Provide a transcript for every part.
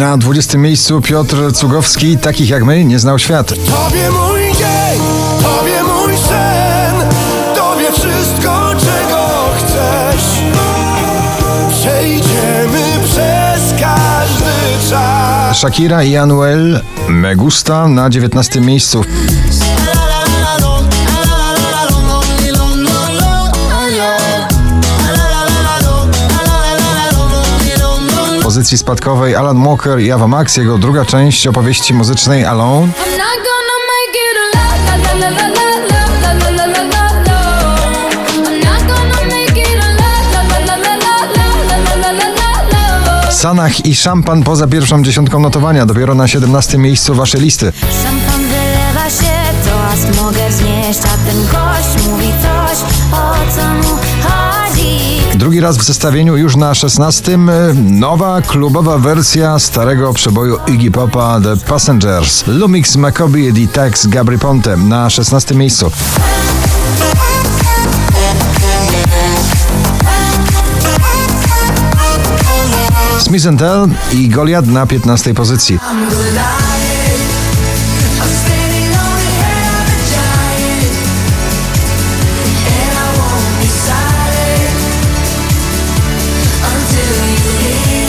Na 20 miejscu Piotr Cugowski, takich jak my, nie znał świat. Tobie mój dzień, Tobie mój sen, Tobie wszystko, czego chcesz. Przejdziemy przez każdy czas. Shakira i Anuel, Me Gusta na 19 miejscu. pozycji spadkowej Alan Walker i Ava Max, jego druga część opowieści muzycznej Alone. Sanach i szampan poza pierwszą dziesiątką notowania, dopiero na 17 miejscu waszej listy. Szampan Drugi raz w zestawieniu już na 16. Nowa klubowa wersja starego przeboju Iggy Popa The Passengers. Lumix Maccoby i Tex Gabry Ponte na 16 miejscu. Smith Tell i Goliath na 15 pozycji.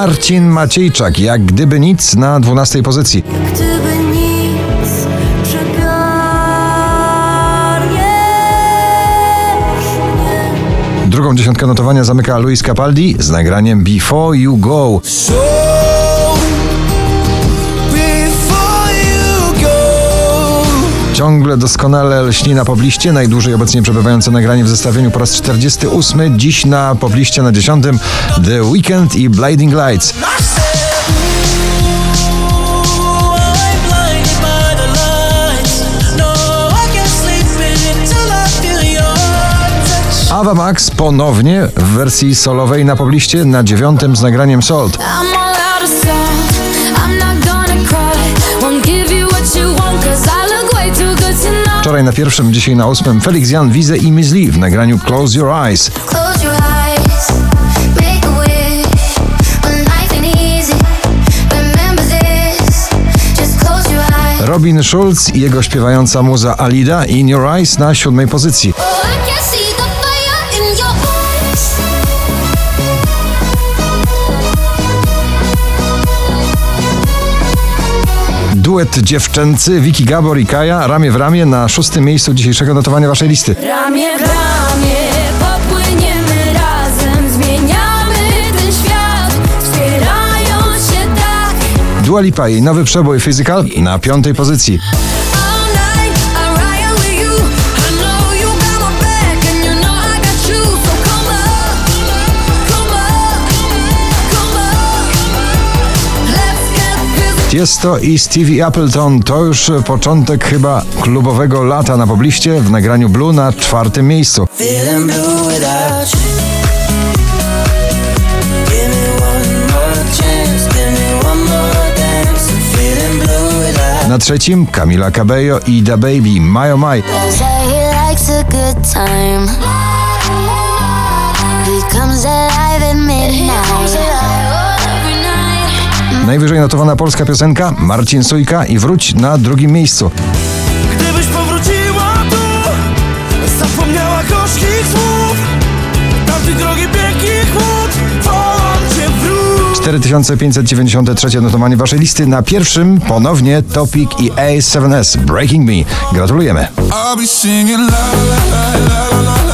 Marcin Maciejczak, jak gdyby nic na 12 pozycji. Drugą dziesiątkę notowania zamyka Luis Capaldi z nagraniem Before You Go. Ciągle doskonale lśni na pobliście, najdłużej obecnie przebywające nagranie w zestawieniu po raz 48, dziś na pobliście na 10 The Weekend i Blinding Lights. Ava Max ponownie w wersji solowej na pobliście na dziewiątym z nagraniem Salt. Wczoraj na pierwszym, dzisiaj na ósmym Felix Jan, Wize i Lee w nagraniu Close Your Eyes. Close your. Robin Schulz i jego śpiewająca muza Alida In Your Eyes na siódmej pozycji. Duet dziewczęcy Vicky Gabor i Kaja ramię w ramię na szóstym miejscu dzisiejszego notowania waszej listy. Ramię w ramię popłyniemy razem, zmieniamy ten świat, wspierając się tak. Dua Lipa i nowy przebój Physical na piątej pozycji. Tiesto i Stevie Appleton to już początek chyba klubowego lata na pobliście w nagraniu Blue na czwartym miejscu. Na trzecim Camila Cabello i Da Baby My Oh My. Comes alive at midnight. Najwyżej notowana polska piosenka Marcin Sujka i Wróć na drugim miejscu. Gdybyś powróciła tu, zapomniała gorzkich słów, tamtej drogi pięknych chłód, wołam cię wróć. 4593 notowanie waszej listy na pierwszym ponownie Topic i A7S Breaking Me. Gratulujemy. I'll be singing la la la la la la